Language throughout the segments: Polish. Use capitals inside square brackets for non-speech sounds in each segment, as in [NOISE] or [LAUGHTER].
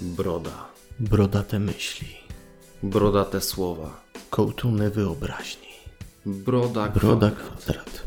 Broda. Brodate myśli. Brodate słowa. Kołtuny wyobraźni. Broda. Broda kwadrat. kwadrat.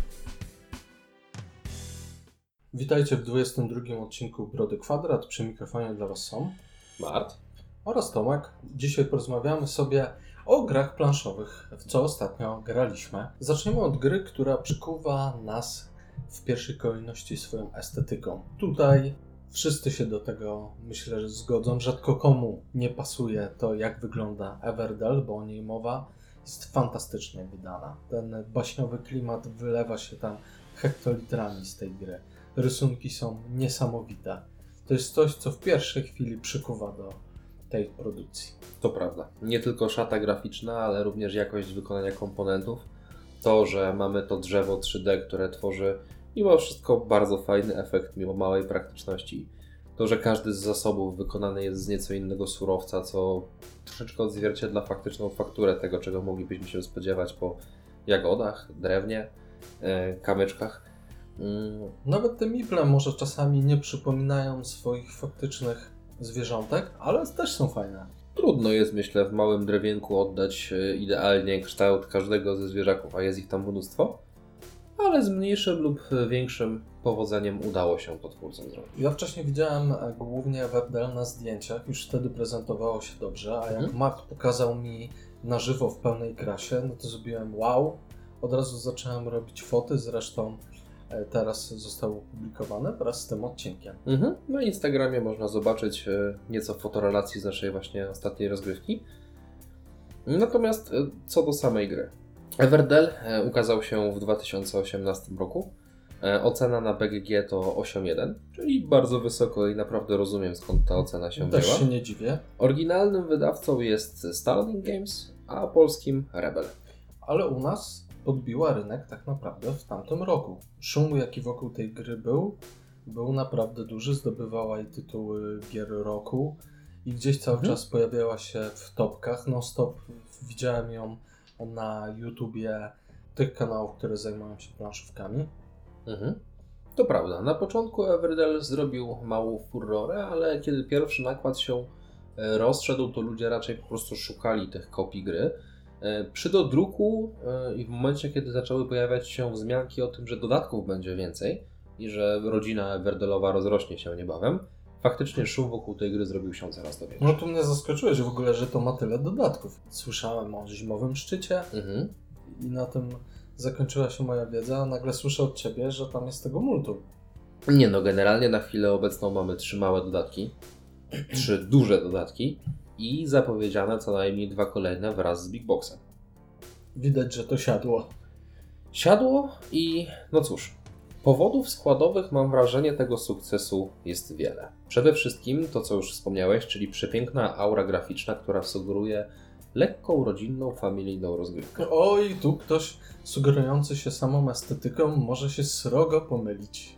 Witajcie w 22 odcinku Brody Kwadrat. Przy mikrofonie dla Was są Mart. oraz Tomek. Dzisiaj porozmawiamy sobie o grach planszowych, w co ostatnio graliśmy. Zaczniemy od gry, która przykuwa nas w pierwszej kolejności swoją estetyką. Tutaj wszyscy się do tego myślę, że zgodzą. Rzadko komu nie pasuje to, jak wygląda Everdell, bo o niej mowa. Jest fantastycznie wydana. Ten baśniowy klimat wylewa się tam hektolitrami z tej gry. Rysunki są niesamowite. To jest coś, co w pierwszej chwili przykuwa do tej produkcji. To prawda. Nie tylko szata graficzna, ale również jakość wykonania komponentów. To, że mamy to drzewo 3D, które tworzy mimo wszystko bardzo fajny efekt, mimo małej praktyczności. To, że każdy z zasobów wykonany jest z nieco innego surowca, co troszeczkę odzwierciedla faktyczną fakturę tego, czego moglibyśmy się spodziewać po jagodach, drewnie, e, kamyczkach. Mm, Nawet te miple może czasami nie przypominają swoich faktycznych zwierzątek, ale też są fajne. Trudno jest, myślę, w małym drewienku oddać e, idealnie kształt każdego ze zwierzaków, a jest ich tam mnóstwo. Ale z mniejszym lub większym powodzeniem udało się to twórcom zrobić. Ja wcześniej widziałem e, głównie Webdel na zdjęciach, już wtedy prezentowało się dobrze, a jak Mhm. Matt pokazał mi na żywo w pełnej krasie, no to zrobiłem wow. Od razu zacząłem robić foty, zresztą e, teraz zostały opublikowane wraz z tym odcinkiem. Mhm. Na Instagramie można zobaczyć e, nieco fotorelacji z naszej właśnie ostatniej rozgrywki. Natomiast co do samej gry. Everdell e, ukazał się w 2018 roku. E, Ocena na BGG to 8.1, czyli bardzo wysoko i naprawdę rozumiem skąd ta ocena się Też wzięła. się nie dziwię, Oryginalnym wydawcą jest Starling Games, a polskim Rebel. ale u nas podbiła rynek tak naprawdę w tamtym roku. Szum, jaki wokół tej gry był, był naprawdę duży, zdobywała i tytuły gier roku i gdzieś cały Mhm. czas pojawiała się w topkach. No stop, widziałem ją na YouTubie tych kanałów, które zajmują się planszówkami. Mhm. To prawda. Na początku Everdell zrobił małą furorę, ale kiedy pierwszy nakład się e, rozszedł, to ludzie raczej po prostu szukali tych kopii gry. E, Przy dodruku e, i w momencie, kiedy zaczęły pojawiać się wzmianki o tym, że dodatków będzie więcej i że rodzina Everdellowa rozrośnie się niebawem, faktycznie szum wokół tej gry zrobił się coraz to większy. No tu mnie zaskoczyłeś w ogóle, że to ma tyle dodatków. Słyszałem o zimowym szczycie Mhm. i na tym zakończyła się moja wiedza, a nagle słyszę od Ciebie, że tam jest tego multum. Nie no, generalnie na chwilę obecną mamy trzy małe dodatki, [CLEARS THROAT] trzy duże dodatki i zapowiedziane co najmniej dwa kolejne wraz z Big Boxem. Widać, że to siadło. Siadło i no cóż, powodów składowych mam wrażenie tego sukcesu jest wiele. Przede wszystkim to, co już wspomniałeś, czyli przepiękna aura graficzna, która sugeruje lekką, rodzinną, familijną rozgrywkę. Oj, tu ktoś sugerujący się samą estetyką może się srogo pomylić.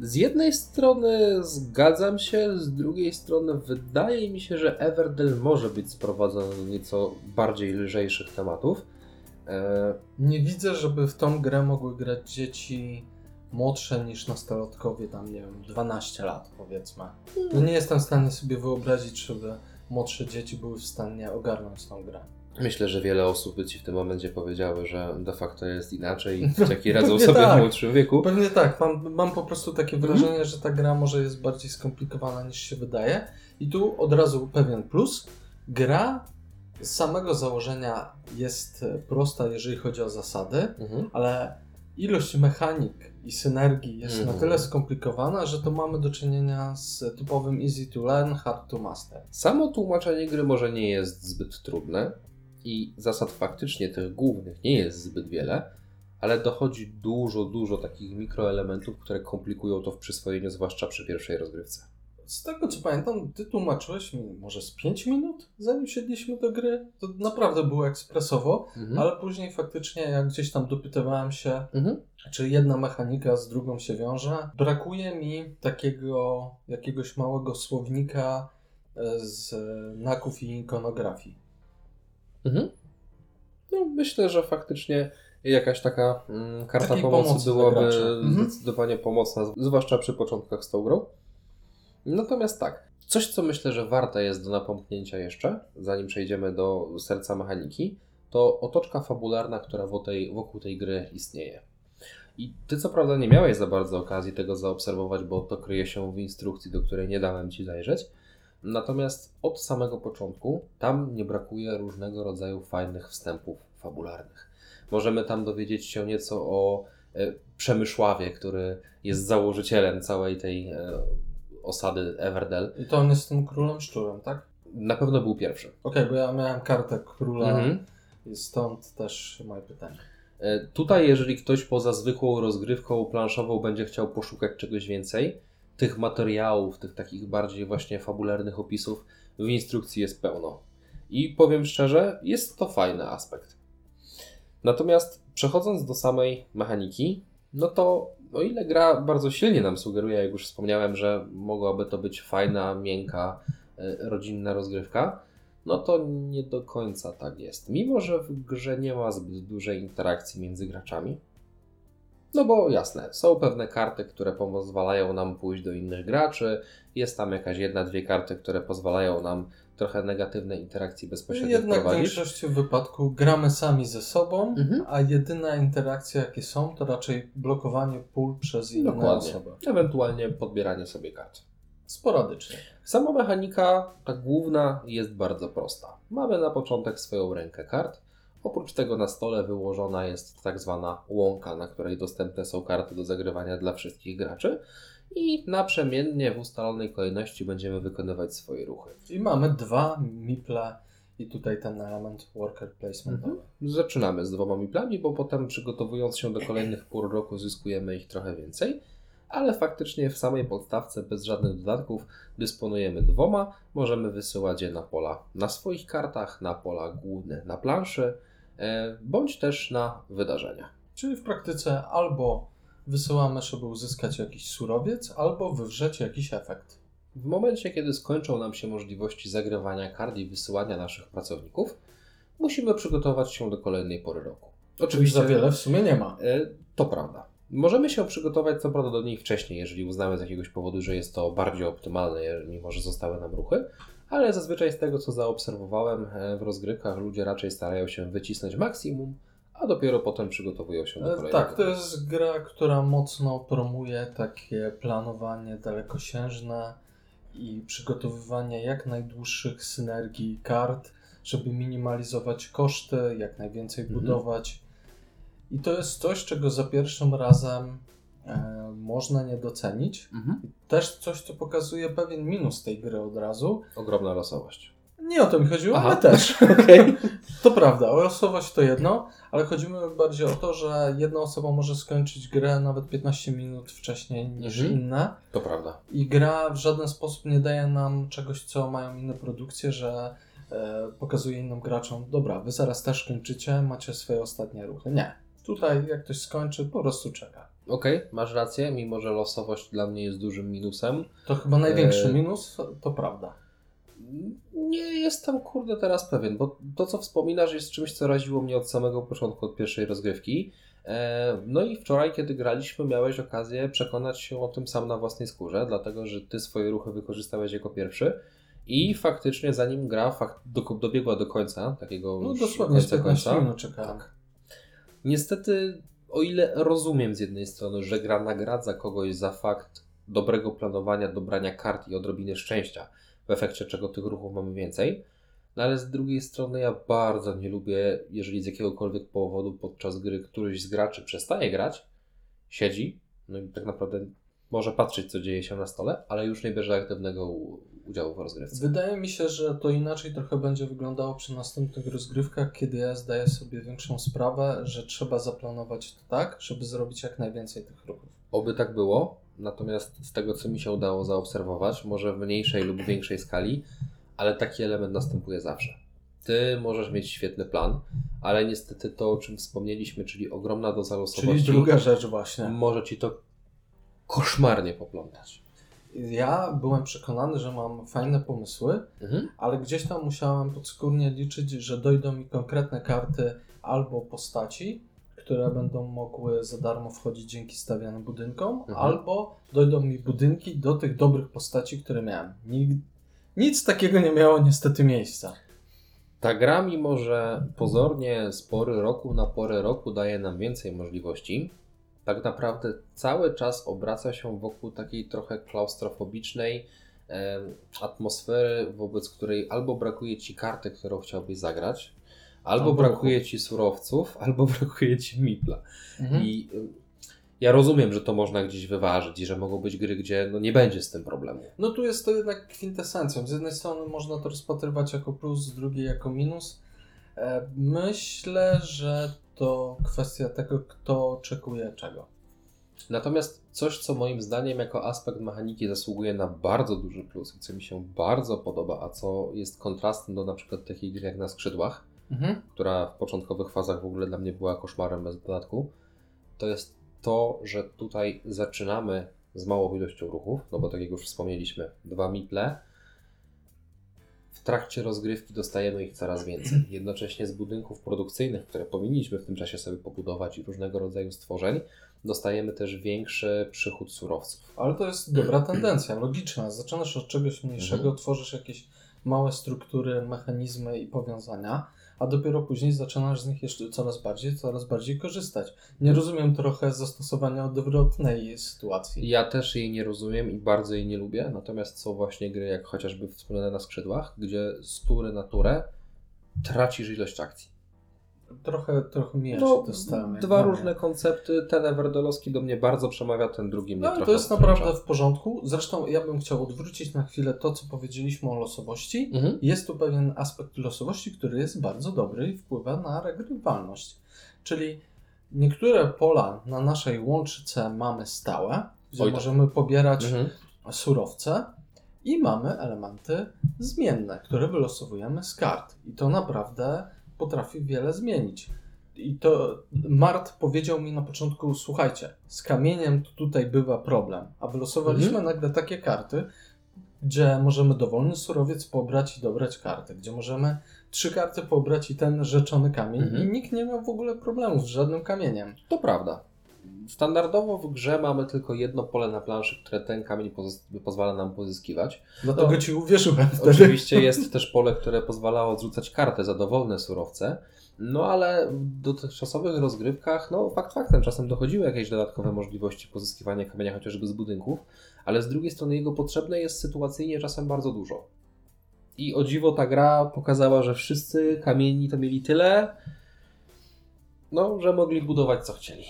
Z jednej strony zgadzam się, z drugiej strony wydaje mi się, że Everdell może być sprowadzony do nieco bardziej lżejszych tematów. E, Nie widzę, żeby w tą grę mogły grać dzieci młodsze niż nastolatkowie, tam nie wiem, 12 lat powiedzmy. No nie jestem w stanie sobie wyobrazić, żeby młodsze dzieci były w stanie ogarnąć tą grę. Myślę, że wiele osób by Ci w tym momencie powiedziały, że de facto jest inaczej i [LAUGHS] dzieciaki radzą sobie tak. w młodszym wieku. Pewnie tak, mam, mam po prostu takie Mhm. wrażenie, że ta gra może jest bardziej skomplikowana niż się wydaje. I tu od razu pewien plus. Gra z samego założenia jest e, prosta, jeżeli chodzi o zasady, Mhm. ale ilość mechanik i synergii jest Mhm. na tyle skomplikowana, że to mamy do czynienia z typowym easy to learn, hard to master. Samo tłumaczenie gry może nie jest zbyt trudne i zasad faktycznie tych głównych nie jest zbyt wiele, ale dochodzi dużo, dużo takich mikroelementów, które komplikują to w przyswojeniu, zwłaszcza przy pierwszej rozgrywce. Z tego co pamiętam, ty tłumaczyłeś mi może z 5 minut, zanim siedliśmy do gry. To naprawdę było ekspresowo, Mhm. ale później faktycznie jak gdzieś tam dopytywałem się, Mhm. czy jedna mechanika z drugą się wiąże, brakuje mi takiego jakiegoś małego słownika e, z naków i ikonografii. Mhm. No, myślę, że faktycznie jakaś taka mm, karta Takiej pomocy, pomocy byłaby. Mhm. zdecydowanie pomocna, zwłaszcza przy początkach z tą grą. Natomiast tak, Coś, co myślę, że warte jest do napomknięcia jeszcze, zanim przejdziemy do serca mechaniki, to otoczka fabularna, która wokół tej, gry istnieje. I ty co prawda nie miałeś za bardzo okazji tego zaobserwować, bo to kryje się w instrukcji, do której nie dałem ci zajrzeć. Natomiast od samego początku tam nie brakuje różnego rodzaju fajnych wstępów fabularnych. Możemy tam dowiedzieć się nieco o e, Przemysławie, który jest założycielem całej tej e, osady Everdell. I to on jest tym królem szczurem, tak? Na pewno był pierwszy. Okej, bo ja miałem kartę króla Mhm. i stąd też moje pytanie. E, Tutaj, jeżeli ktoś poza zwykłą rozgrywką planszową będzie chciał poszukać czegoś więcej, tych materiałów, tych takich bardziej właśnie fabularnych opisów w instrukcji jest pełno. I powiem szczerze, jest to fajny aspekt. Natomiast przechodząc do samej mechaniki, no to o ile gra bardzo silnie nam sugeruje, jak już wspomniałem, że mogłaby to być fajna, miękka, e, rodzinna rozgrywka, no to nie do końca tak jest. Mimo, że w grze nie ma zbyt dużej interakcji między graczami. No bo jasne, są pewne karty, które pozwalają nam pójść do innych graczy. Jest tam jakaś jedna, dwie karty, które pozwalają nam trochę negatywnej interakcji bezpośrednio Jednak w prowadzić. większości wypadków gramy sami ze sobą, Mhm. a jedyna interakcja jakie są to raczej blokowanie pól przez inne Dokładnie. osoby. Ewentualnie podbieranie sobie kart. Sporadycznie. Sama mechanika, ta główna, jest bardzo prosta. Mamy na początek swoją rękę kart. Oprócz tego na stole wyłożona jest tak zwana łąka, na której dostępne są karty do zagrywania dla wszystkich graczy. I naprzemiennie w ustalonej kolejności będziemy wykonywać swoje ruchy. I mamy dwa miple i tutaj ten element worker placementowy. Mhm. Zaczynamy z dwoma miplami, bo potem przygotowując się do kolejnych pół roku zyskujemy ich trochę więcej. Ale faktycznie w samej podstawce bez żadnych dodatków dysponujemy dwoma. Możemy wysyłać je na pola na swoich kartach, na pola główne na planszy, e, bądź też na wydarzenia. Czyli w praktyce albo wysyłamy, żeby uzyskać jakiś surowiec, albo wywrzeć jakiś efekt. W momencie, kiedy skończą nam się możliwości zagrywania kart i wysyłania naszych pracowników, musimy przygotować się do kolejnej pory roku. Czyli za wiele w sumie nie ma. E, To prawda. Możemy się przygotować co prawda do niej wcześniej, jeżeli uznamy z jakiegoś powodu, że jest to bardziej optymalne, mimo że zostały nam ruchy, ale zazwyczaj z tego co zaobserwowałem e, w rozgrywkach, ludzie raczej starają się wycisnąć maksimum, a dopiero potem przygotowują się do E, kolejnego. Tak, to jest gra, która mocno promuje takie planowanie dalekosiężne i przygotowywanie jak najdłuższych synergii kart, żeby minimalizować koszty, jak najwięcej Mhm. budować. I to jest coś, czego za pierwszym razem e, można nie docenić. Mhm. Też coś, co pokazuje pewien minus tej gry od razu. Ogromna losowość. Nie o to mi chodziło, Aha. ale też. [LAUGHS] Okej. To prawda, losowość to jedno, ale chodzi mi bardziej o to, że jedna osoba może skończyć grę nawet 15 minut wcześniej niż Mhm. inne To prawda. i gra w żaden sposób nie daje nam czegoś, co mają inne produkcje, że e, pokazuje innym graczom, dobra, wy zaraz też kończycie, macie swoje ostatnie ruchy. Nie. Tutaj jak ktoś skończy, po prostu czeka. Okej, masz rację, mimo że losowość dla mnie jest dużym minusem. To chyba największy E, minus, to prawda. Nie jestem kurde teraz pewien, bo to co wspominasz jest czymś, co raziło mnie od samego początku, od pierwszej rozgrywki. E, No i wczoraj, kiedy graliśmy, miałeś okazję przekonać się o tym sam na własnej skórze, dlatego że ty swoje ruchy wykorzystałeś jako pierwszy. I faktycznie, zanim gra fakt, do, dobiegła do końca, takiego No dosłownie końca 15 końca, minut czekałem. tak. Niestety, o ile rozumiem z jednej strony, że gra nagradza kogoś za fakt dobrego planowania, dobrania kart i odrobiny szczęścia, w efekcie czego tych ruchów mamy więcej, no ale z drugiej strony ja bardzo nie lubię, jeżeli z jakiegokolwiek powodu podczas gry któryś z graczy przestaje grać, siedzi, no i tak naprawdę może patrzeć, co dzieje się na stole, ale już nie bierze aktywnego udziału w rozgrywce. Wydaje mi się, że to inaczej trochę będzie wyglądało przy następnych rozgrywkach, kiedy ja zdaję sobie większą sprawę, że trzeba zaplanować to tak, żeby zrobić jak najwięcej tych ruchów. Oby tak było, natomiast z tego, co mi się udało zaobserwować, może w mniejszej lub większej skali, ale taki element następuje zawsze. Ty możesz mieć świetny plan, ale niestety to, o czym wspomnieliśmy, czyli ogromna doza Czyli losowości, druga rzecz właśnie. może ci to koszmarnie poplątać. Ja byłem przekonany, że mam fajne pomysły, Mhm. ale gdzieś tam musiałem podskórnie liczyć, że dojdą mi konkretne karty albo postaci, które będą mogły za darmo wchodzić dzięki stawianym budynkom, Mhm. albo dojdą mi budynki do tych dobrych postaci, które miałem. Nig- Nic takiego nie miało niestety miejsca. Ta gra, mimo że pozornie z pory roku na porę roku daje nam więcej możliwości, tak naprawdę cały czas obraca się wokół takiej trochę klaustrofobicznej e, atmosfery, wobec której albo brakuje ci karty, którą chciałbyś zagrać, albo brakuje ci surowców, [LAUGHS] albo brakuje ci mipla. Mhm. I y, ja rozumiem, że to można gdzieś wyważyć i że mogą być gry, gdzie no, nie będzie z tym problemu. No tu jest to jednak kwintesencją. Z jednej strony można to rozpatrywać jako plus, z drugiej jako minus. E, Myślę, że to kwestia tego, kto oczekuje czego. Natomiast coś, co moim zdaniem jako aspekt mechaniki zasługuje na bardzo duży plus i co mi się bardzo podoba, a co jest kontrastem do na przykład takiej gry jak na skrzydłach, Mhm. która w początkowych fazach w ogóle dla mnie była koszmarem bez dodatku, to jest to, że tutaj zaczynamy z małą ilością ruchów, no bo tak jak już wspomnieliśmy, dwa miple. W trakcie rozgrywki dostajemy ich coraz więcej. [CLEARS THROAT] Jednocześnie z budynków produkcyjnych, które powinniśmy w tym czasie sobie pobudować i różnego rodzaju stworzeń, dostajemy też większy przychód surowców. Ale to jest dobra tendencja, logiczna. Zaczynasz od czegoś mniejszego, Mhm. tworzysz jakieś małe struktury, mechanizmy i powiązania, a dopiero później zaczynasz z nich jeszcze coraz bardziej, coraz bardziej korzystać. Nie rozumiem trochę zastosowania odwrotnej sytuacji. Ja też jej nie rozumiem i bardzo jej nie lubię, natomiast są właśnie gry jak chociażby wspomniane na skrzydłach, gdzie z tury na turę tracisz ilość akcji. Trochę, trochę mija No, się to stałem. dwa różne koncepty, ten Everdolowski do mnie bardzo przemawia, ten drugi mnie No to jest wstręcza. naprawdę w porządku. Zresztą ja bym chciał odwrócić na chwilę to, co powiedzieliśmy o losowości. Mhm. Jest tu pewien aspekt losowości, który jest bardzo dobry i wpływa na regrywalność. Czyli niektóre pola na naszej łączce mamy stałe, gdzie Oj tak. możemy pobierać Mhm. surowce i mamy elementy zmienne, które wylosowujemy z kart. I to naprawdę potrafi wiele zmienić. I to Mart powiedział mi na początku, słuchajcie, z kamieniem to tutaj bywa problem, a wylosowaliśmy nagle takie karty, gdzie możemy dowolny surowiec pobrać i dobrać kartę, gdzie możemy trzy karty pobrać i ten rzeczony kamień Mhm. i nikt nie miał w ogóle problemów z żadnym kamieniem. To prawda. Standardowo w grze mamy tylko jedno pole na planszy, które ten kamień pozwala nam pozyskiwać. Dlatego No, ci uwierzyłem. Oczywiście jest też pole, które pozwalało odrzucać kartę za dowolne surowce. No ale w dotychczasowych rozgrywkach, no fakt faktem, czasem dochodziły jakieś dodatkowe możliwości pozyskiwania kamienia chociażby z budynków, ale z drugiej strony jego potrzebne jest sytuacyjnie czasem bardzo dużo. I o dziwo ta gra pokazała, że wszyscy kamieni to mieli tyle, no, że mogli budować co chcieli.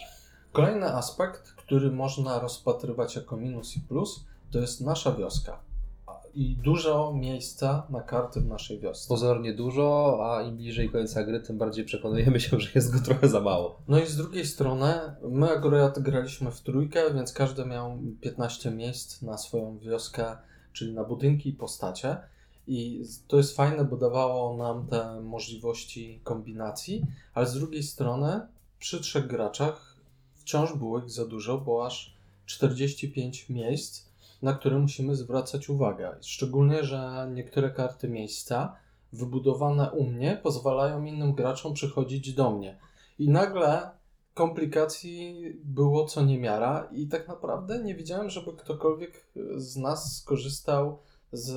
Kolejny aspekt, który można rozpatrywać jako minus i plus, to jest nasza wioska. I dużo miejsca na karty w naszej wiosce. Pozornie dużo, a im bliżej końca gry, tym bardziej przekonujemy się, że jest go trochę za mało. No i z drugiej strony, my akurat graliśmy w trójkę, więc każdy miał 15 miejsc na swoją wioskę, czyli na budynki i postacie. I to jest fajne, bo dawało nam te możliwości kombinacji, ale z drugiej strony, przy trzech graczach wciąż było ich za dużo, bo aż 45 miejsc, na które musimy zwracać uwagę. Szczególnie, że niektóre karty miejsca wybudowane u mnie pozwalają innym graczom przychodzić do mnie. I nagle komplikacji było co niemiara i tak naprawdę nie widziałem, żeby ktokolwiek z nas skorzystał z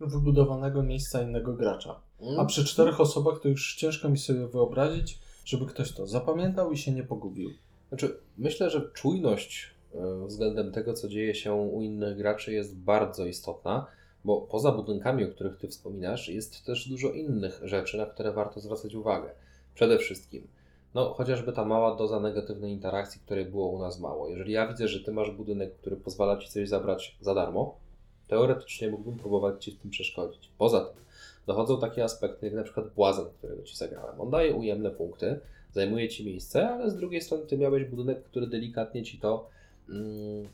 wybudowanego miejsca innego gracza. A przy czterech osobach to już ciężko mi sobie wyobrazić, żeby ktoś to zapamiętał i się nie pogubił. Znaczy, myślę, że czujność e, względem tego, co dzieje się u innych graczy, jest bardzo istotna, bo poza budynkami, o których Ty wspominasz, jest też dużo innych rzeczy, na które warto zwracać uwagę. Przede wszystkim, no chociażby ta mała doza negatywnej interakcji, której było u nas mało. Jeżeli ja widzę, że Ty masz budynek, który pozwala Ci coś zabrać za darmo, teoretycznie mógłbym próbować Ci w tym przeszkodzić. Poza tym, dochodzą takie aspekty, jak na przykład błazen, którego Ci zagrałem. On daje ujemne punkty, zajmuje ci miejsce, ale z drugiej strony ty miałeś budynek, który delikatnie ci to mm,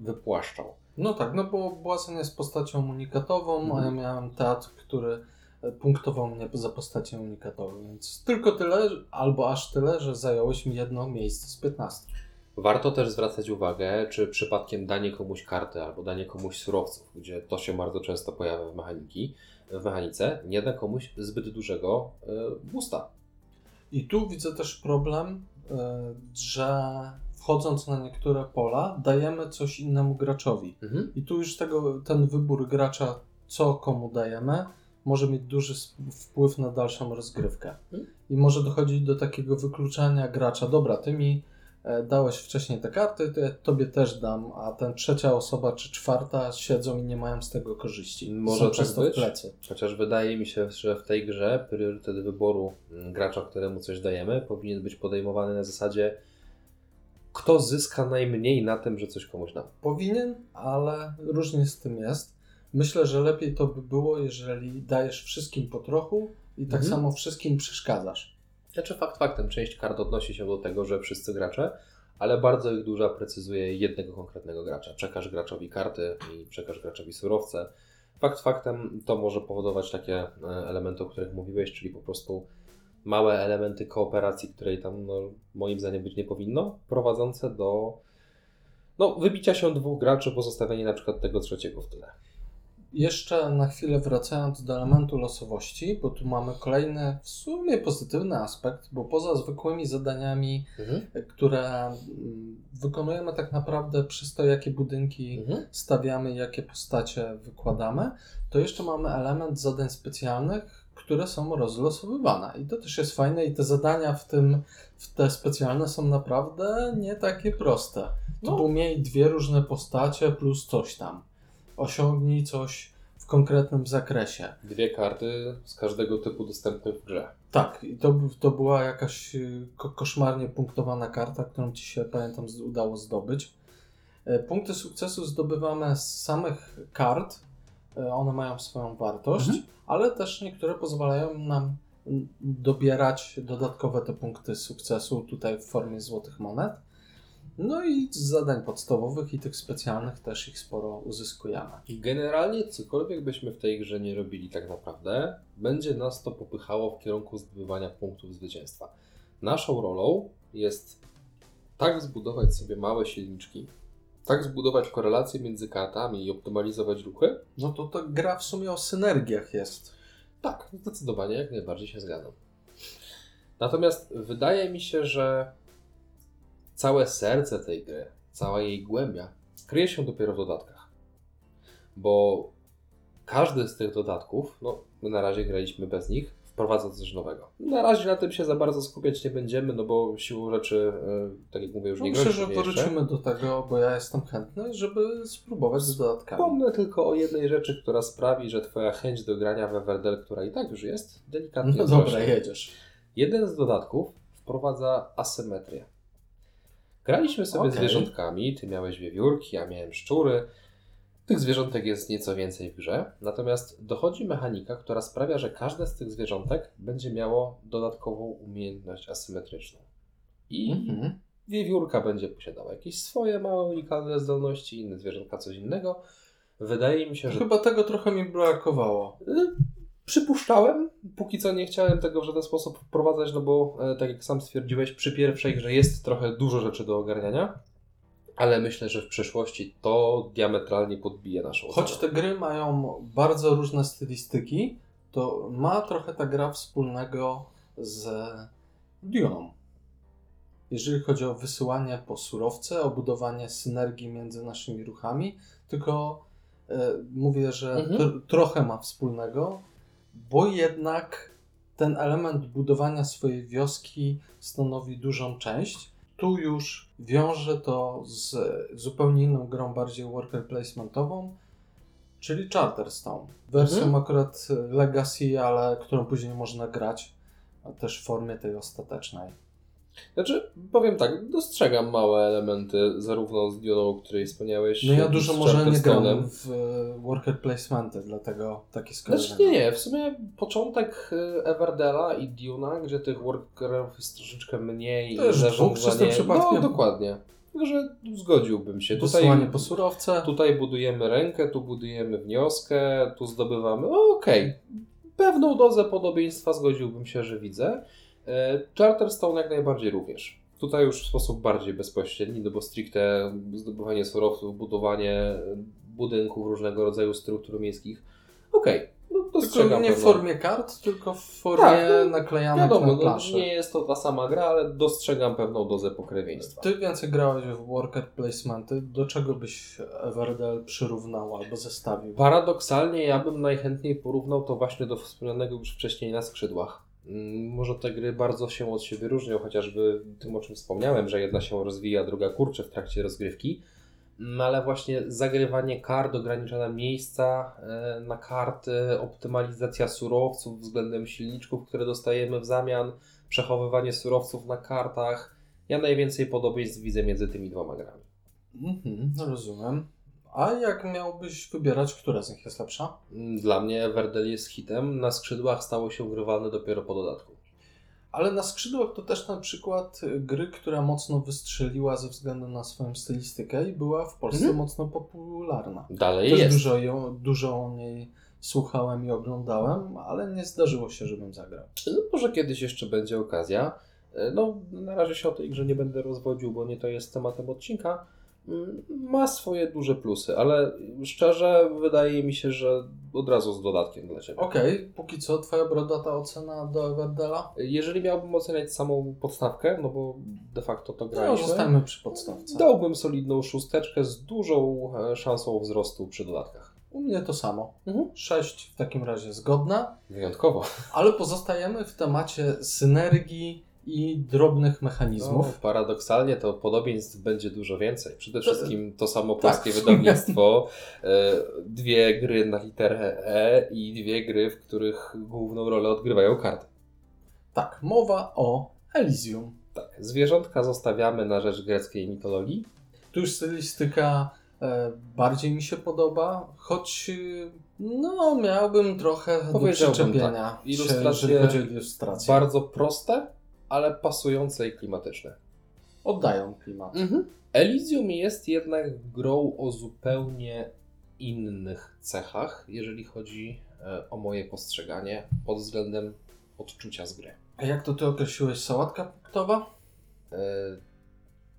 wypłaszczał. No tak, no bo Błazen jest postacią unikatową, a ja Mhm. miałem teatr, który e, punktował mnie za postacią unikatową, więc tylko tyle, albo aż tyle, że zająłeś mi jedno miejsce z 15. Warto też zwracać uwagę, czy przypadkiem danie komuś karty albo danie komuś surowców, gdzie to się bardzo często pojawia w mechaniki, w mechanice, nie da komuś zbyt dużego y, boosta. I tu widzę też problem, e, że wchodząc na niektóre pola, dajemy coś innemu graczowi. Mhm. I tu już tego, ten wybór gracza, co komu dajemy, może mieć duży wpływ na dalszą rozgrywkę. Mhm. I może dochodzić do takiego wykluczania gracza. Dobra, ty mi dałeś wcześniej te karty, to ja tobie też dam, a ten trzecia osoba czy czwarta siedzą i nie mają z tego korzyści. Może Są tak przez to być. plecy. Chociaż wydaje mi się, że w tej grze priorytet wyboru mm, gracza, któremu coś dajemy, powinien być podejmowany na zasadzie kto zyska najmniej na tym, że coś komuś dam. Powinien, ale różnie z tym jest. Myślę, że lepiej to by było, jeżeli dajesz wszystkim po trochu i tak Mhm. samo wszystkim przeszkadzasz. Znaczy fakt faktem, część kart odnosi się do tego, że wszyscy gracze, ale bardzo ich duża precyzuje jednego konkretnego gracza. Przekaż graczowi karty i przekaż graczowi surowce. Fakt faktem to może powodować takie e, elementy, o których mówiłeś, czyli po prostu małe elementy kooperacji, której tam no, moim zdaniem być nie powinno, prowadzące do no, wybicia się dwóch graczy, pozostawienia na przykład tego trzeciego w tyle. Jeszcze na chwilę wracając do elementu losowości, bo tu mamy kolejny w sumie pozytywny aspekt, bo poza zwykłymi zadaniami, e, które mm, wykonujemy tak naprawdę przez to, jakie budynki Mhm. stawiamy, jakie postacie wykładamy, to jeszcze mamy element zadań specjalnych, które są rozlosowywane. I to też jest fajne i te zadania w tym, w te specjalne są naprawdę nie takie proste. No. Typu miej dwie różne postacie plus coś tam. Osiągnij coś w konkretnym zakresie. Dwie karty z każdego typu dostępnych w grze. Tak, i to, to była jakaś y, ko koszmarnie punktowana karta, którą ci się, pamiętam, udało zdobyć. E, Punkty sukcesu zdobywamy z samych kart. E, One mają swoją wartość, Mhm. ale też niektóre pozwalają nam mm, dobierać dodatkowe te punkty sukcesu tutaj w formie złotych monet. No i z zadań podstawowych i tych specjalnych też ich sporo uzyskujemy. Generalnie cokolwiek byśmy w tej grze nie robili tak naprawdę, będzie nas to popychało w kierunku zdobywania punktów zwycięstwa. Naszą rolą jest tak zbudować sobie małe silniczki, tak zbudować korelacje między kartami i optymalizować ruchy. No to to gra w sumie o synergiach jest. Tak, zdecydowanie, jak najbardziej się zgadzam. Natomiast wydaje mi się, że całe serce tej gry, cała jej głębia kryje się dopiero w dodatkach. Bo każdy z tych dodatków, no my na razie graliśmy bez nich, wprowadza coś nowego. Na razie na tym się za bardzo skupiać nie będziemy, no bo siłą rzeczy, e, tak jak mówię, już No nie myślę, że graliśmy wrócimy do tego, bo ja jestem chętny, żeby spróbować z dodatkami. Wspomnę tylko o jednej rzeczy, która sprawi, że Twoja chęć do grania w Everdell, która i tak już jest, delikatnie No dobra, jedziesz. Jeden z dodatków wprowadza asymetrię. Graliśmy sobie Okej. zwierzątkami, ty miałeś wiewiórki, ja miałem szczury. Tych zwierzątek jest nieco więcej w grze, natomiast dochodzi mechanika, która sprawia, że każde z tych zwierzątek będzie miało dodatkową umiejętność asymetryczną. I Mhm. wiewiórka będzie posiadała jakieś swoje małe, unikalne zdolności, inne zwierzątka coś innego. Wydaje mi się, że Chyba tego trochę mi brakowało. Przypuszczałem, póki co nie chciałem tego w żaden sposób wprowadzać, no bo e, tak jak sam stwierdziłeś, przy pierwszej grze jest trochę dużo rzeczy do ogarniania, ale myślę, że w przyszłości to diametralnie podbije naszą Choć ocenę. te gry mają bardzo różne stylistyki, to ma trochę ta gra wspólnego z Duną. Jeżeli chodzi o wysyłanie po surowce, o budowanie synergii między naszymi ruchami, tylko e, mówię, że Mhm. tr- trochę ma wspólnego, bo jednak ten element budowania swojej wioski stanowi dużą część. Tu już wiąże to z zupełnie inną grą, bardziej worker placementową, czyli Charterstone. Wersją Mhm. akurat Legacy, ale którą później można grać też w formie tej ostatecznej. Znaczy, powiem tak, dostrzegam małe elementy, zarówno z Dioną, o której wspomniałeś, No ja dużo może nie grałem w e, worker placementy, dlatego takie skojarzenie. Znaczy nie, nie, w sumie początek y, Everdela i Duna, gdzie tych workerów jest troszeczkę mniej. To i dwóch przypadkiem. No dokładnie. Także zgodziłbym się. Wysyłanie Tutaj, po surowce. tutaj budujemy rękę, tu budujemy wnioskę, tu zdobywamy. Okej. Pewną dozę podobieństwa zgodziłbym się, że widzę. E, Charterstone jak najbardziej również. Tutaj już w sposób bardziej bezpośredni, no bo stricte zdobywanie surowców, budowanie budynków różnego rodzaju struktur miejskich. Okej, no Tylko nie w formie kart, tylko w formie Tak, no, naklejanych Wiadomo, na no, planszy. nie jest to ta sama gra, ale dostrzegam pewną dozę pokrewieństwa. Ty więcej grałeś w worker placementy. Do czego byś Everdell przyrównał albo zestawił? Paradoksalnie ja bym najchętniej porównał to właśnie do wspomnianego już wcześniej na skrzydłach. Mm, Może te gry bardzo się od siebie różnią, chociażby tym, o czym wspomniałem, że jedna się rozwija, druga kurcze w trakcie rozgrywki. No ale właśnie zagrywanie kart, ograniczone miejsca e, na karty, optymalizacja surowców względem silniczków, które dostajemy w zamian, przechowywanie surowców na kartach. Ja najwięcej podobieństw widzę między tymi dwoma grami. Mhm, rozumiem. A jak miałbyś wybierać, która z nich jest lepsza? Dla mnie Everdell jest hitem, na skrzydłach stało się grywalne dopiero po dodatku. Ale na skrzydłach to też na przykład gry, która mocno wystrzeliła ze względu na swoją stylistykę i była w Polsce Mhm. mocno popularna. Dalej Też jest. dużo, ją, dużo o niej słuchałem i oglądałem, ale nie zdarzyło się, żebym zagrał. No, może kiedyś jeszcze będzie okazja. E, No, na razie się o tej grze nie będę rozwodził, bo nie to jest tematem odcinka. Ma swoje duże plusy, ale szczerze wydaje mi się, że od razu z dodatkiem dla Ciebie. Okej, póki co twoja brodata ocena do Everdela? Jeżeli miałbym oceniać samą podstawkę, no bo de facto to No, graliśmy, zostańmy przy podstawce. dałbym solidną szósteczkę z dużą e, szansą wzrostu przy dodatkach. U mnie to samo. Mhm. 6 w takim razie zgodna, Wyjątkowo. ale pozostajemy w temacie synergii i drobnych mechanizmów. No, paradoksalnie to podobieństw będzie dużo więcej. Przede wszystkim to samo Tak. polskie wydawnictwo, e, dwie gry na literę E i dwie gry, w których główną rolę odgrywają karty. Tak, mowa o Elysium. Tak, zwierzątka zostawiamy na rzecz greckiej mitologii. Tu już stylistyka e, bardziej mi się podoba, choć e, no miałbym trochę do Powiedziałbym przyczepienia, tak. Ilustracje jeżeli chodzi o ilustrację. Bardzo proste, ale pasujące i klimatyczne. Oddają klimat. Elysium jest jednak grą o zupełnie innych cechach, jeżeli chodzi e, o moje postrzeganie pod względem odczucia z gry. A jak to ty określiłeś, sałatka punktowa? E,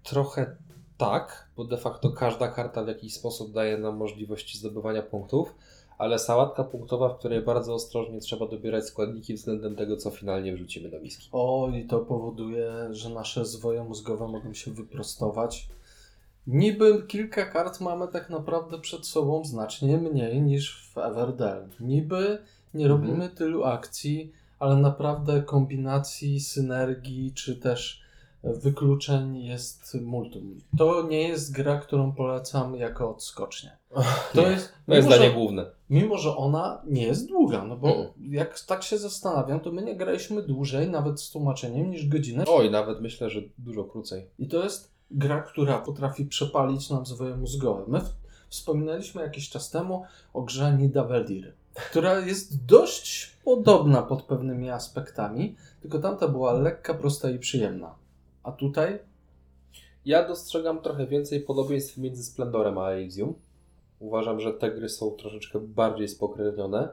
Trochę tak, bo de facto każda karta w jakiś sposób daje nam możliwości zdobywania punktów, ale sałatka punktowa, w której bardzo ostrożnie trzeba dobierać składniki względem tego, co finalnie wrzucimy do miski. O, i to powoduje, że nasze zwoje mózgowe mogą się wyprostować. Niby kilka kart mamy tak naprawdę przed sobą znacznie mniej niż w Everdell. Niby nie Mhm. robimy tylu akcji, ale naprawdę kombinacji, synergii czy też wykluczeń jest multum. To nie jest gra, którą polecam jako odskocznie. To Nie, jest, To jest mimo, zdanie że, główne. mimo, że ona nie jest długa, no bo Mm. jak tak się zastanawiam, to my nie graliśmy dłużej, nawet z tłumaczeniem, niż godzinę. Oj, nawet myślę, że dużo krócej. I to jest gra, która potrafi przepalić nam zwoje mózgowe. My wspominaliśmy jakiś czas temu o grze Nida która jest dość podobna pod pewnymi aspektami, tylko tamta była lekka, prosta i przyjemna. A tutaj Ja dostrzegam trochę więcej podobieństw między Splendorem a Elysium. Uważam, że te gry są troszeczkę bardziej spokrewnione.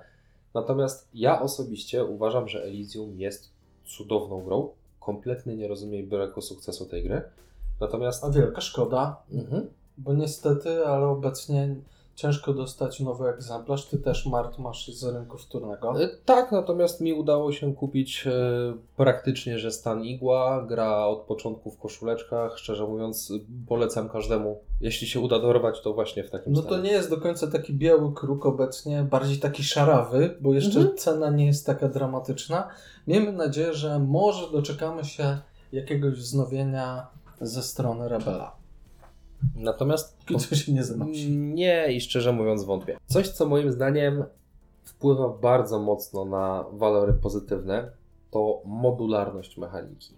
Natomiast ja osobiście uważam, że Elysium jest cudowną grą. Kompletnie nie rozumiem braku sukcesu tej gry. Natomiast a wielka szkoda, mhm, bo niestety, ale obecnie ciężko dostać nowy egzemplarz. Ty też, Mart, masz z rynku wtórnego. E, Tak, natomiast mi udało się kupić e, praktycznie, że stan igła, gra od początku w koszuleczkach. Szczerze mówiąc, polecam każdemu. Jeśli się uda dorwać, to właśnie w takim No to stanie. nie jest do końca taki biały kruk obecnie, bardziej taki szarawy, bo jeszcze Mhm. cena nie jest taka dramatyczna. Miejmy nadzieję, że może doczekamy się jakiegoś wznowienia ze strony Rebela. Natomiast się nie zanosi. Nie i szczerze mówiąc wątpię. Coś, co moim zdaniem wpływa bardzo mocno na walory pozytywne, to modularność mechaniki.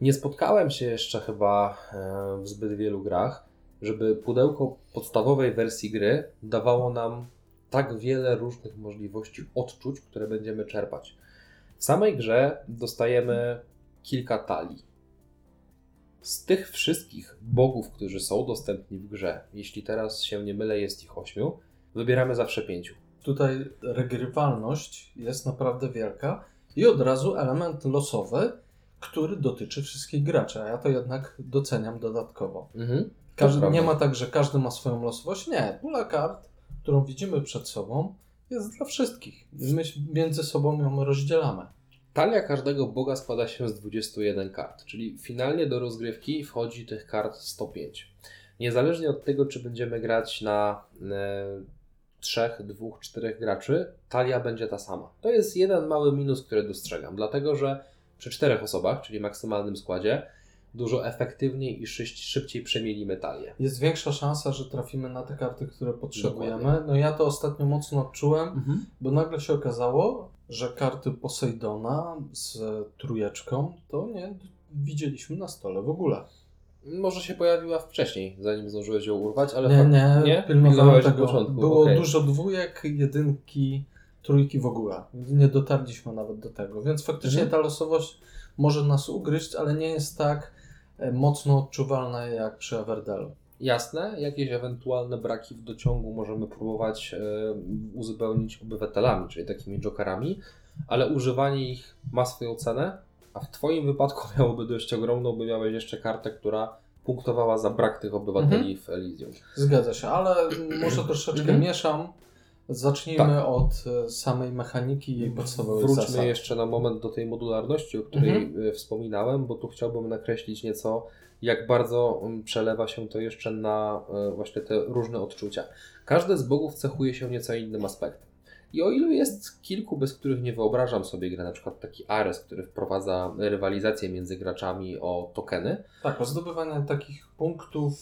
Nie spotkałem się jeszcze chyba e, w zbyt wielu grach, żeby pudełko podstawowej wersji gry dawało nam tak wiele różnych możliwości odczuć, które będziemy czerpać. W samej grze dostajemy kilka talii. Z tych wszystkich bogów, którzy są dostępni w grze, jeśli teraz się nie mylę, jest ich ośmiu, wybieramy zawsze pięciu. Tutaj regrywalność jest naprawdę wielka i od razu element losowy, który dotyczy wszystkich graczy, a ja to jednak doceniam dodatkowo. Mhm. Każdy, nie ma tak, że każdy ma swoją losowość. Nie, pula kart, którą widzimy przed sobą, jest dla wszystkich. My między sobą ją rozdzielamy. Talia każdego boga składa się z 21 kart, czyli finalnie do rozgrywki wchodzi tych kart 105. Niezależnie od tego, czy będziemy grać na e, trzech, dwóch, czterech graczy, talia będzie ta sama. To jest jeden mały minus, który dostrzegam, dlatego że przy czterech osobach, czyli maksymalnym składzie, dużo efektywniej i szybciej przemielimy talię. Jest większa szansa, że trafimy na te karty, które potrzebujemy. Dokładnie. No ja to ostatnio mocno odczułem, bo nagle się okazało, że karty Poseidona z trójeczką to nie widzieliśmy na stole w ogóle. Może się pojawiła wcześniej, zanim zdążyłeś ją urwać, ale nie, nie, nie? pilnowałem tego. początku, Było okej. dużo dwójek, jedynki, trójki w ogóle. Nie dotarliśmy nawet do tego, więc faktycznie Mhm. ta losowość może nas ugryźć, ale nie jest tak mocno odczuwalna jak przy Everdelu. Jasne, jakieś ewentualne braki w dociągu możemy próbować e, uzupełnić obywatelami, czyli takimi jokerami, ale używanie ich ma swoją cenę, a w Twoim wypadku [LAUGHS] miałoby dość ogromną, by miałeś jeszcze kartę, która punktowała za brak tych obywateli w Elysium. Zgadza się, ale może troszeczkę Mhm. mieszam. Zacznijmy Tak. od e, samej mechaniki i podstawowych Wróćmy zasad. jeszcze na moment do tej modularności, o której Mhm. e, wspominałem, bo tu chciałbym nakreślić nieco, jak bardzo przelewa się to jeszcze na e, właśnie te różne odczucia. Każdy z bogów cechuje się nieco innym aspektem. I o ilu jest kilku, bez których nie wyobrażam sobie gry, na przykład taki Ares, który wprowadza rywalizację między graczami o tokeny, Tak, o zdobywanie takich punktów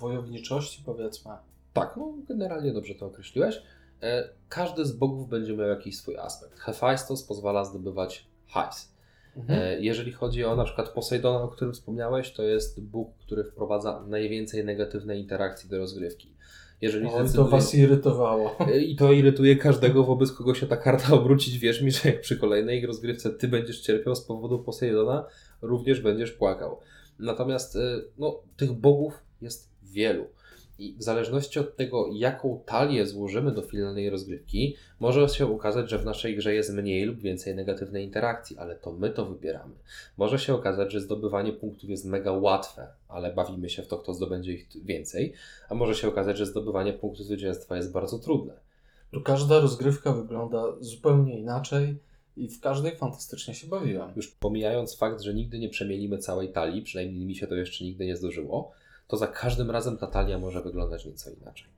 wojowniczości powiedzmy. Tak, no generalnie dobrze to określiłeś. E, Każdy z bogów będzie miał jakiś swój aspekt. Hephaistos pozwala zdobywać hajs. Mhm. E, Jeżeli chodzi o na przykład Poseidona, o którym wspomniałeś, to jest bóg, który wprowadza najwięcej negatywnej interakcji do rozgrywki. Jeżeli Oj, to zdecyduje- was irytowało. E, I to irytuje każdego, wobec kogo się ta karta [LAUGHS] obrócić. Wierz mi, że jak przy kolejnej rozgrywce ty będziesz cierpiał z powodu Poseidona, również będziesz płakał. Natomiast no, tych bogów jest wielu. I w zależności od tego, jaką talię złożymy do finalnej rozgrywki, może się okazać, że w naszej grze jest mniej lub więcej negatywnej interakcji, ale to my to wybieramy. Może się okazać, że zdobywanie punktów jest mega łatwe, ale bawimy się w to, kto zdobędzie ich więcej, a może się okazać, że zdobywanie punktów zwycięstwa jest bardzo trudne. Każda rozgrywka wygląda zupełnie inaczej i w każdej fantastycznie się bawiłem. Już pomijając fakt, że nigdy nie przemielimy całej talii, przynajmniej mi się to jeszcze nigdy nie zdarzyło, to za każdym razem ta talia może wyglądać nieco inaczej.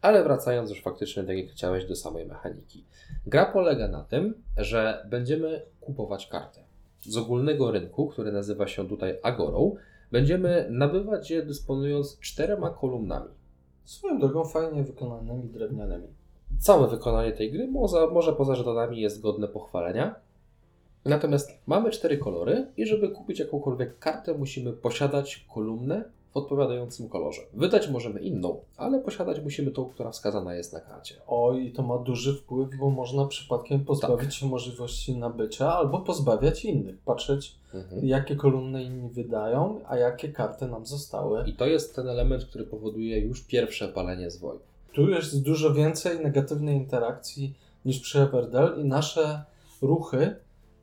Ale wracając już faktycznie, tak jak chciałeś, do samej mechaniki. Gra polega na tym, że będziemy kupować kartę. Z ogólnego rynku, który nazywa się tutaj Agorą, będziemy nabywać je dysponując czterema kolumnami. Swoją drogą fajnie wykonanymi drewnianymi. Całe wykonanie tej gry, może, może poza żetonami, jest godne pochwalenia. Natomiast mamy cztery kolory i żeby kupić jakąkolwiek kartę, musimy posiadać kolumnę w odpowiadającym kolorze. Wydać możemy inną, ale posiadać musimy tą, która wskazana jest na karcie. Oj, to ma duży wpływ, bo można przypadkiem pozbawić się możliwości nabycia albo pozbawiać innych. Patrzeć, Mhm. jakie kolumny inni wydają, a jakie karty nam zostały. I to jest ten element, który powoduje już pierwsze palenie zwojów. Tu jest dużo więcej negatywnej interakcji niż przy Everdell i nasze ruchy,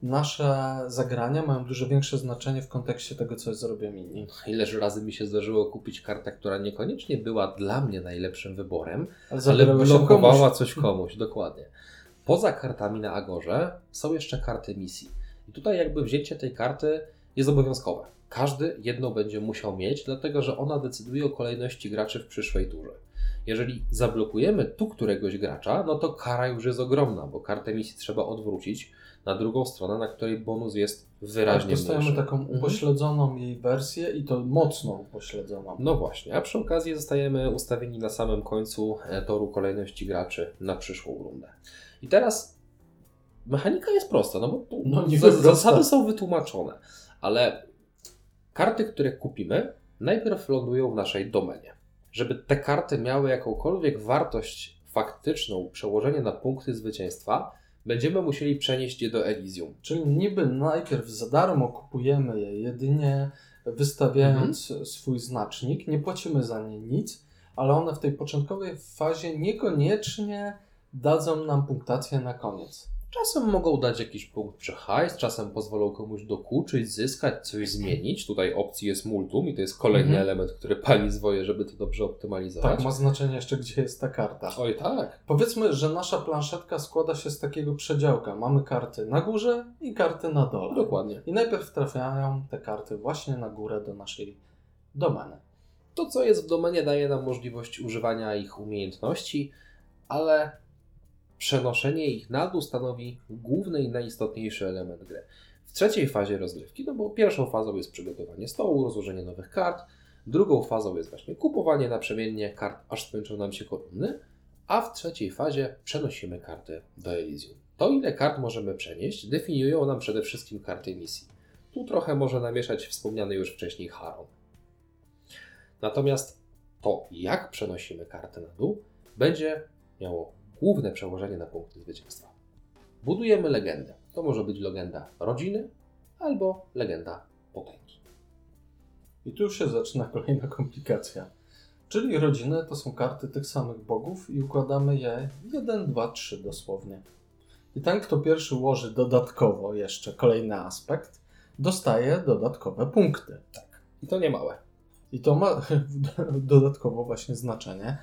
nasze zagrania mają dużo większe znaczenie w kontekście tego, co zrobią inni. Ileż razy mi się zdarzyło kupić kartę, która niekoniecznie była dla mnie najlepszym wyborem, Ale ale blokowała komuś. coś komuś, dokładnie. Poza kartami na Agorze są jeszcze karty misji. I tutaj jakby wzięcie tej karty jest obowiązkowe. Każdy jedną będzie musiał mieć, dlatego że ona decyduje o kolejności graczy w przyszłej turze. Jeżeli zablokujemy tu któregoś gracza, no to kara już jest ogromna, bo kartę misji trzeba odwrócić na drugą stronę, na której bonus jest wyraźnie Tak, dostajemy mniejszy. taką Mhm. upośledzoną jej wersję i to mocno upośledzoną. No właśnie, a przy okazji zostajemy ustawieni na samym końcu e, toru kolejności graczy na przyszłą rundę. I teraz mechanika jest prosta, no bo No, niby za- zasady są wytłumaczone, ale karty, które kupimy, najpierw lądują w naszej domenie. Żeby te karty miały jakąkolwiek wartość faktyczną, przełożenie na punkty zwycięstwa, będziemy musieli przenieść je do Elysium. Czyli niby najpierw za darmo kupujemy je, jedynie wystawiając Mhm. swój znacznik, nie płacimy za nie nic, ale one w tej początkowej fazie niekoniecznie dadzą nam punktację na koniec. Czasem mogą dać jakiś punkt przy hajs, czasem pozwolą komuś dokuczyć, zyskać, coś [CLEARS THROAT] zmienić. Tutaj opcji jest multum i to jest kolejny Mhm. element, który pali zwoje, żeby to dobrze optymalizować. Tak, ma znaczenie jeszcze, gdzie jest ta karta. Oj tak. Powiedzmy, że nasza planszetka składa się z takiego przedziałka. Mamy karty na górze i karty na dole. Dokładnie. I najpierw trafiają te karty właśnie na górę do naszej domeny. To, co jest w domenie, daje nam możliwość używania ich umiejętności, ale przenoszenie ich na dół stanowi główny i najistotniejszy element gry. W trzeciej fazie rozgrywki, no bo pierwszą fazą jest przygotowanie stołu, rozłożenie nowych kart, drugą fazą jest właśnie kupowanie naprzemiennie kart, aż skończą nam się kolumny, a w trzeciej fazie przenosimy karty do Elysium. To, ile kart możemy przenieść, definiują nam przede wszystkim karty misji. Tu trochę może namieszać wspomniany już wcześniej Haron. Natomiast to, jak przenosimy kartę na dół, będzie miało główne przełożenie na punkty zwycięstwa. Budujemy legendę. To może być legenda rodziny albo legenda potęgi. I tu już się zaczyna kolejna komplikacja. Czyli rodziny to są karty tych samych bogów i układamy je 1, 2, 3 dosłownie. I ten, kto pierwszy ułoży dodatkowo jeszcze kolejny aspekt, dostaje dodatkowe punkty. I to nie małe. I to ma [LAUGHS] dodatkowo właśnie znaczenie.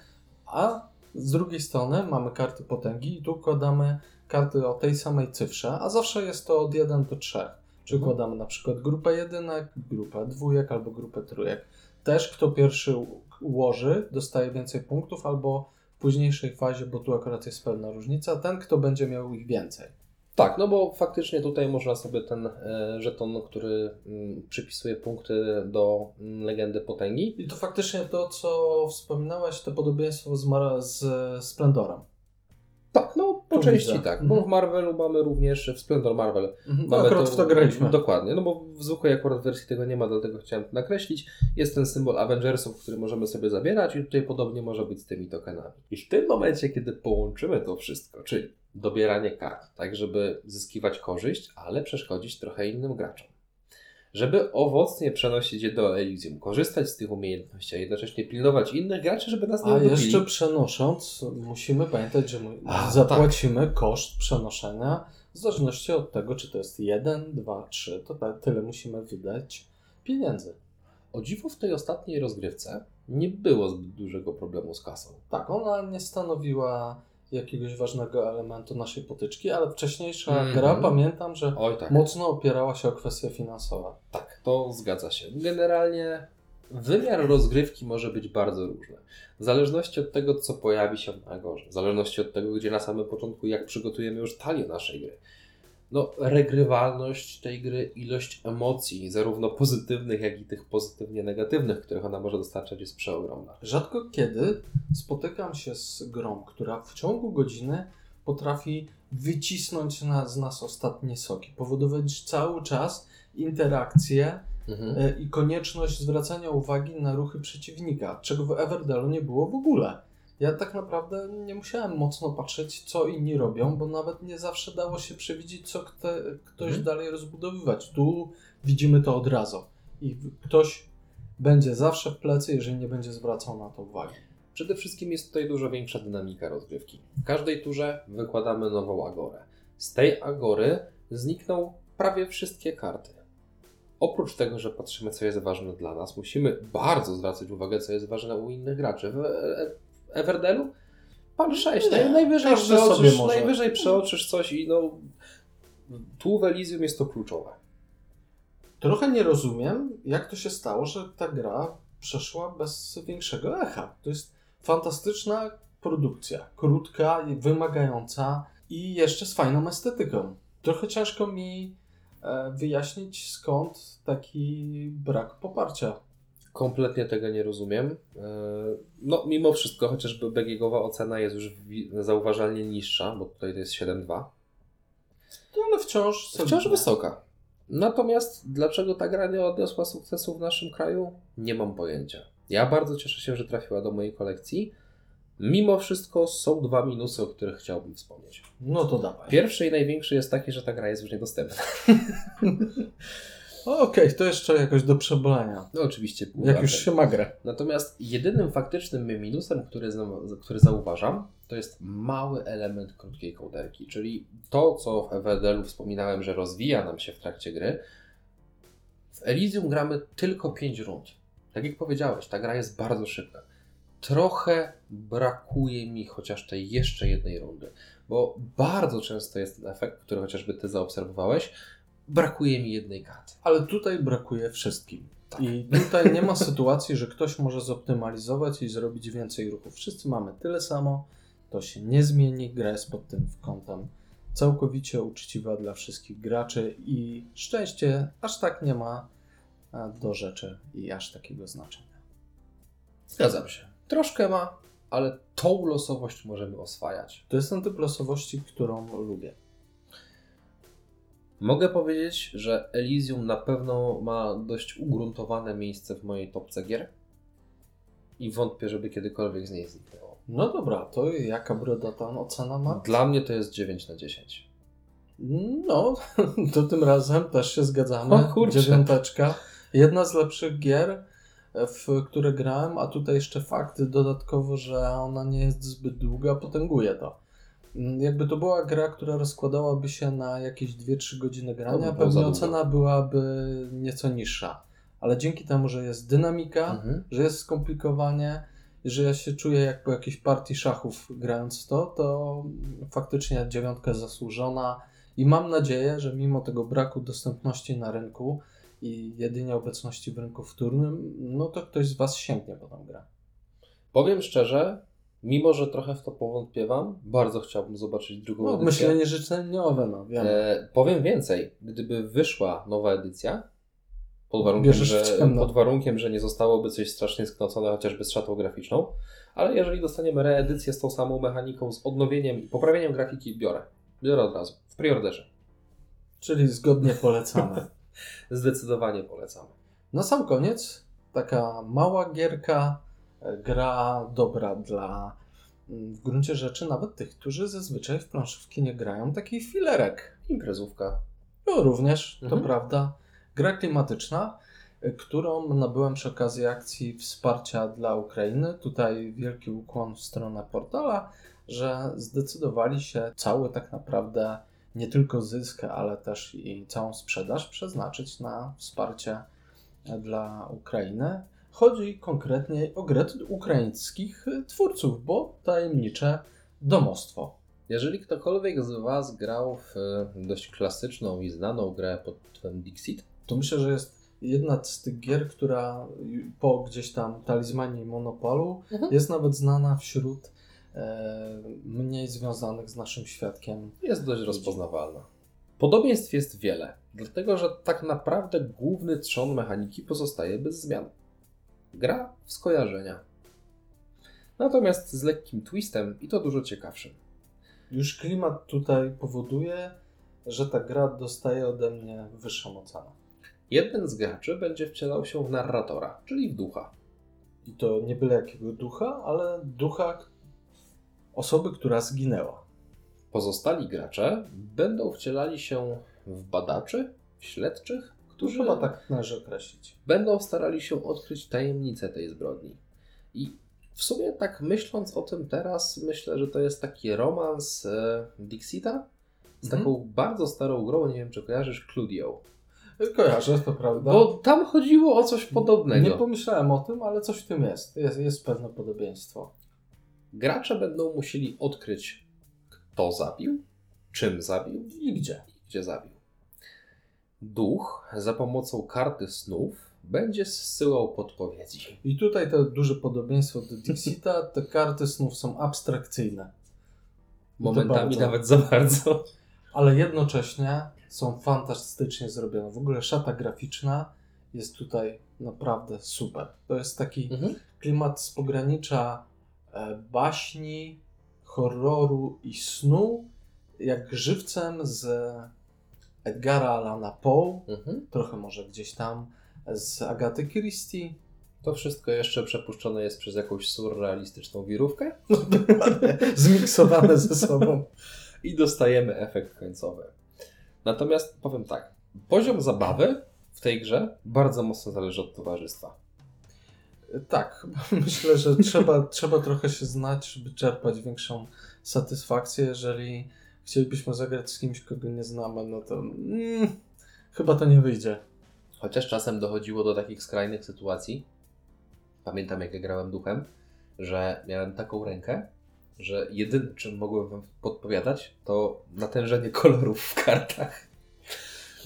A z drugiej strony mamy karty potęgi i tu układamy karty o tej samej cyfrze, a zawsze jest to od 1 do 3. Czyli Mhm. układamy na przykład grupę jedynek, grupę dwójek albo grupę trójek. Też kto pierwszy ułoży, dostaje więcej punktów, albo w późniejszej fazie, bo tu akurat jest pewna różnica, ten kto będzie miał ich więcej. Tak, no bo faktycznie tutaj można sobie ten e, żeton, który mm, przypisuje punkty do mm, legendy potęgi. I to faktycznie to, co wspominałeś, to podobieństwo z, Mar- z Splendorem. Tak, no po Tu części widzę. tak, Mhm. bo w Marvelu mamy również, w Splendor Marvel Mhm. Mamy akurat w to graliśmy. Dokładnie, no bo w zwykłej akurat wersji tego nie ma, dlatego chciałem to nakreślić. Jest ten symbol Avengersów, który możemy sobie zabierać i tutaj podobnie może być z tymi tokenami. I w tym momencie, kiedy połączymy to wszystko, czyli dobieranie kart, tak żeby zyskiwać korzyść, ale przeszkodzić trochę innym graczom. Żeby owocnie przenosić je do Elysium, korzystać z tych umiejętności, a jednocześnie pilnować innych graczy, żeby nas nie A jeszcze przenosząc, musimy pamiętać, że A, zapłacimy koszt przenoszenia w zależności od tego, czy to jest 1, 2, 3, to ta, tyle musimy wydać pieniędzy. O dziwo w tej ostatniej rozgrywce nie było zbyt dużego problemu z kasą. Tak, ona nie stanowiła jakiegoś ważnego elementu naszej potyczki, ale wcześniejsza Mhm. gra, pamiętam, że Oj tak. mocno opierała się o kwestie finansowe. Tak, to zgadza się. Generalnie wymiar rozgrywki może być bardzo różny. W zależności od tego, co pojawi się na gorze, w zależności od tego, gdzie na samym początku, jak przygotujemy już talię naszej gry. No, regrywalność tej gry, ilość emocji, zarówno pozytywnych, jak i tych pozytywnie negatywnych, których ona może dostarczać, jest przeogromna. Rzadko kiedy spotykam się z grą, która w ciągu godziny potrafi wycisnąć na, z nas ostatnie soki, powodować cały czas interakcje Mhm. e, i konieczność zwracania uwagi na ruchy przeciwnika, czego w Everdelu nie było w ogóle. Ja tak naprawdę nie musiałem mocno patrzeć, co inni robią, bo nawet nie zawsze dało się przewidzieć, co kto, ktoś Mhm. dalej rozbudowywać. Tu widzimy to od razu. I ktoś będzie zawsze w plecy, jeżeli nie będzie zwracał na to uwagi. Przede wszystkim jest tutaj dużo większa dynamika rozgrywki. W każdej turze wykładamy nową agorę. Z tej agory znikną prawie wszystkie karty. Oprócz tego, że patrzymy, co jest ważne dla nas, musimy bardzo zwracać uwagę, co jest ważne u innych graczy. W e- Everdelu pan 6, Nie, najwyżej, przeoczysz, najwyżej przeoczysz coś i no... Tu w Elysium jest to kluczowe. Trochę nie rozumiem, jak to się stało, że ta gra przeszła bez większego echa. To jest fantastyczna produkcja, krótka, wymagająca i jeszcze z fajną estetyką. Trochę ciężko mi e, wyjaśnić, skąd taki brak poparcia. Kompletnie tego nie rozumiem. Yy, No, mimo wszystko, chociażby BGG-owa ocena jest już zauważalnie niższa, bo tutaj to jest 7,2. To ale wciąż Wciąż wysoka. Natomiast dlaczego ta gra nie odniosła sukcesu w naszym kraju? Nie mam pojęcia. Ja bardzo cieszę się, że trafiła do mojej kolekcji. Mimo wszystko są dwa minusy, o których chciałbym wspomnieć. No to dawaj. Pierwszy i największy jest taki, że ta gra jest już niedostępna. [LAUGHS] Okej, to jeszcze jakoś do przebolenia. No oczywiście pół Jak już się ma grę. Natomiast jedynym faktycznym minusem, który, który zauważam, to jest mały element krótkiej kołderki, czyli to, co w Everdelu wspominałem, że rozwija nam się w trakcie gry. W Elysium gramy tylko 5 rund. Tak jak powiedziałeś, ta gra jest bardzo szybka. Trochę brakuje mi chociaż tej jeszcze jednej rundy, bo bardzo często jest ten efekt, który chociażby Ty zaobserwowałeś, brakuje mi jednej karty. Ale tutaj brakuje wszystkim. Tak. I tutaj nie ma sytuacji, że ktoś może zoptymalizować i zrobić więcej ruchów. Wszyscy mamy tyle samo, to się nie zmieni. Gra jest pod tym kątem całkowicie uczciwa dla wszystkich graczy i szczęście aż tak nie ma do rzeczy i aż takiego znaczenia. Zgadzam się. Troszkę ma, ale tą losowość możemy oswajać. To jest ten typ losowości, którą lubię. Mogę powiedzieć, że Elysium na pewno ma dość ugruntowane miejsce w mojej topce gier i wątpię, żeby kiedykolwiek z niej zniknęło. No dobra, to jaka brodata ocena ma? Dla mnie to jest 9 na 10. No, [LAUGHS] to tym razem też się zgadzamy. O kurczę. Dziewiąteczka. Jedna z lepszych gier, w które grałem, a tutaj jeszcze fakt dodatkowo, że ona nie jest zbyt długa, potęguje to. Mm, Jakby to była gra, która rozkładałaby się na jakieś 2-3 godziny grania, by pewnie ocena byłaby nieco niższa. Ale dzięki temu, że jest dynamika, Mhm. że jest skomplikowanie i że ja się czuję jak po jakiejś partii szachów grając w to, to faktycznie dziewiątka zasłużona i mam nadzieję, że mimo tego braku dostępności na rynku i jedynie obecności w rynku wtórnym, no to ktoś z Was sięgnie po tą grę. Powiem szczerze, mimo że trochę w to powątpiewam, bardzo chciałbym zobaczyć drugą No, edycję. myślenie życzeniowe, no wiem. E, powiem więcej, gdyby wyszła nowa edycja, pod warunkiem, że, pod warunkiem, że nie zostałoby coś strasznie sknocone chociażby z szatą graficzną, ale jeżeli dostaniemy reedycję z tą samą mechaniką, z odnowieniem i poprawieniem grafiki, biorę. Biorę od razu, w preorderze. Czyli zgodnie polecamy. [LAUGHS] Zdecydowanie polecamy. Na sam koniec taka mała gierka, gra dobra dla mm, w gruncie rzeczy nawet tych, którzy zazwyczaj w planszówki nie grają, taki filerek. Imprezówka. No również, to Mhm. prawda. Gra klimatyczna, y, którą nabyłem przy okazji akcji wsparcia dla Ukrainy. Tutaj wielki ukłon w stronę portala, że zdecydowali się cały tak naprawdę nie tylko zysk, ale też i całą sprzedaż przeznaczyć na wsparcie e, dla Ukrainy. Chodzi konkretnie o grę ukraińskich y, twórców, bo tajemnicze domostwo. Jeżeli ktokolwiek z Was grał w e, dość klasyczną i znaną grę pod tytułem Dixit, To myślę, że jest jedna z tych gier, która po gdzieś tam talizmanie i monopolu Mhm. jest nawet znana wśród e, mniej związanych z naszym świadkiem. jest dość rozpoznawalna. Podobieństw jest wiele, dlatego że tak naprawdę główny trzon mechaniki pozostaje bez zmian. Gra w skojarzenia. Natomiast z lekkim twistem i to dużo ciekawszym. Już klimat tutaj powoduje, że ta gra dostaje ode mnie wyższą ocenę. Jeden z graczy będzie wcielał się w narratora, czyli w ducha. I to nie byle jakiego ducha, ale ducha osoby, która zginęła. Pozostali gracze będą wcielali się w badaczy, w śledczych, Którzy chyba tak należy określić. będą starali się odkryć tajemnicę tej zbrodni. I w sumie tak myśląc o tym teraz, myślę, że to jest taki romans e, Dixita z Mhm. taką bardzo starą grą, nie wiem czy kojarzysz, Cludio. Kojarzę, to prawda. Bo tam chodziło o coś podobnego. Nie pomyślałem o tym, ale coś w tym jest. Jest, jest pewne podobieństwo. Gracze będą musieli odkryć, kto zabił, czym zabił I gdzie? i gdzie zabił. Duch za pomocą karty snów będzie zsyłał podpowiedzi. I tutaj to duże podobieństwo do Dixita. Te karty snów są abstrakcyjne, Momentami nawet za bardzo. ale jednocześnie są fantastycznie zrobione. W ogóle szata graficzna jest tutaj naprawdę super. To jest taki Mhm. klimat z pogranicza e, baśni, horroru i snu, jak żywcem z Edgara Allana Poe, Mhm. trochę może gdzieś tam z Agaty Christie. To wszystko jeszcze przepuszczone jest przez jakąś surrealistyczną wirówkę [LAUGHS] Zmiksowane ze sobą. i dostajemy efekt końcowy. Natomiast powiem tak, poziom zabawy w tej grze bardzo mocno zależy od towarzystwa. Tak, [LAUGHS] myślę, że trzeba, trzeba trochę się znać, żeby czerpać większą satysfakcję. Jeżeli chcielibyśmy zagrać z kimś, kogo nie znamy, no to mm, chyba to nie wyjdzie. Chociaż czasem dochodziło do takich skrajnych sytuacji. Pamiętam, jak ja grałem duchem, że miałem taką rękę, że jedyne, czym mogłem wam podpowiadać, to natężenie kolorów w kartach.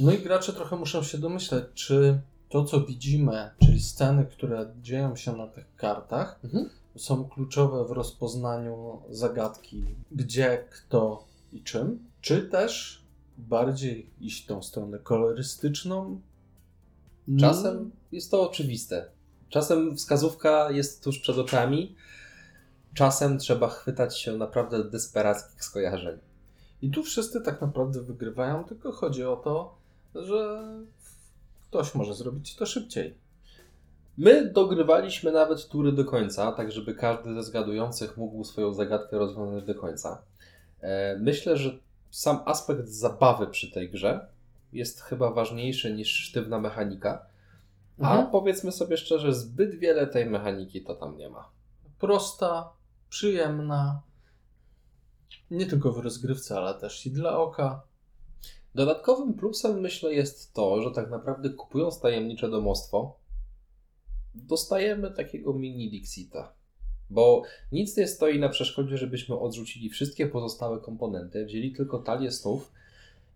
No i gracze trochę muszą się domyśleć, czy to, co widzimy, czyli sceny, które dzieją się na tych kartach, Mhm. są kluczowe w rozpoznaniu zagadki, gdzie, kto i czym, czy też bardziej iść tą stronę kolorystyczną. Czasem jest to oczywiste. Czasem wskazówka jest tuż przed oczami. Czasem trzeba chwytać się naprawdę desperackich skojarzeń. I tu wszyscy tak naprawdę wygrywają, tylko chodzi o to, że ktoś może zrobić to szybciej. My dogrywaliśmy nawet tury do końca, tak żeby każdy ze zgadujących mógł swoją zagadkę rozwiązać do końca. E, Myślę, że sam aspekt zabawy przy tej grze jest chyba ważniejszy niż sztywna mechanika. A Mhm. powiedzmy sobie szczerze, zbyt wiele tej mechaniki to tam nie ma. Prosta, przyjemna, nie tylko w rozgrywce, ale też i dla oka. Dodatkowym plusem myślę jest to, że tak naprawdę kupując tajemnicze domostwo, dostajemy takiego mini Dixita. Bo nic nie stoi na przeszkodzie, żebyśmy odrzucili wszystkie pozostałe komponenty, wzięli tylko talię snów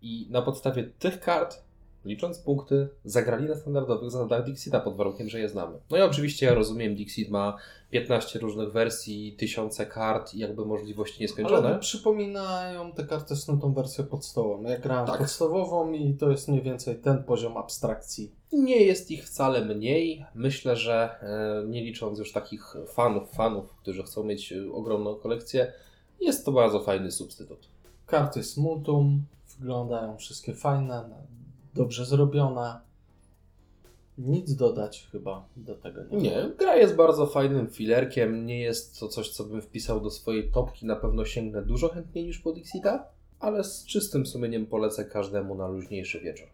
i na podstawie tych kart, licząc punkty, zagrali na standardowych zasadach Dixita pod warunkiem, że je znamy. No i oczywiście ja rozumiem, Dixit ma 15 różnych wersji, tysiące kart i jakby możliwości nieskończone. Ale przypominają te karty snu tą wersję podstawową. Ja grałem Tak. podstawową i to jest mniej więcej ten poziom abstrakcji. Nie jest ich wcale mniej. Myślę, że e, nie licząc już takich fanów, fanów, którzy chcą mieć e, ogromną kolekcję, jest to bardzo fajny substytut. Karty z multum wyglądają wszystkie fajne, dobrze zrobione. Nic dodać chyba do tego nie. Nie, gra jest bardzo fajnym filerkiem. Nie jest to coś, co bym wpisał do swojej topki. Na pewno sięgnę dużo chętniej niż po Dixita, ale z czystym sumieniem polecę każdemu na luźniejszy wieczór.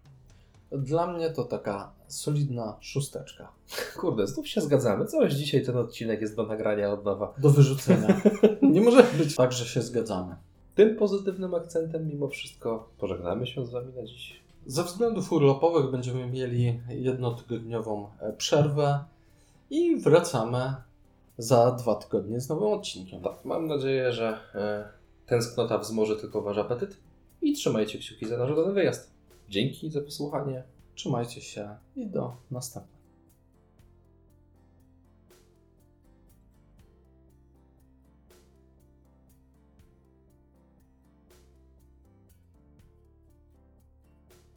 Dla mnie to taka solidna szósteczka. [LAUGHS] Kurde, znów się zgadzamy. Całość dzisiaj ten odcinek jest do nagrania od nowa. Do wyrzucenia. [LAUGHS] nie może być tak, że się zgadzamy. Tym pozytywnym akcentem mimo wszystko pożegnamy się z Wami na dziś. Ze względów urlopowych będziemy mieli jednotygodniową e, przerwę i wracamy za dwa tygodnie z nowym odcinkiem. Tak, mam nadzieję, że e, tęsknota wzmoże tylko Wasz apetyt i trzymajcie kciuki za nasz wyjazd. Dzięki za wysłuchanie. Trzymajcie się i do następnego.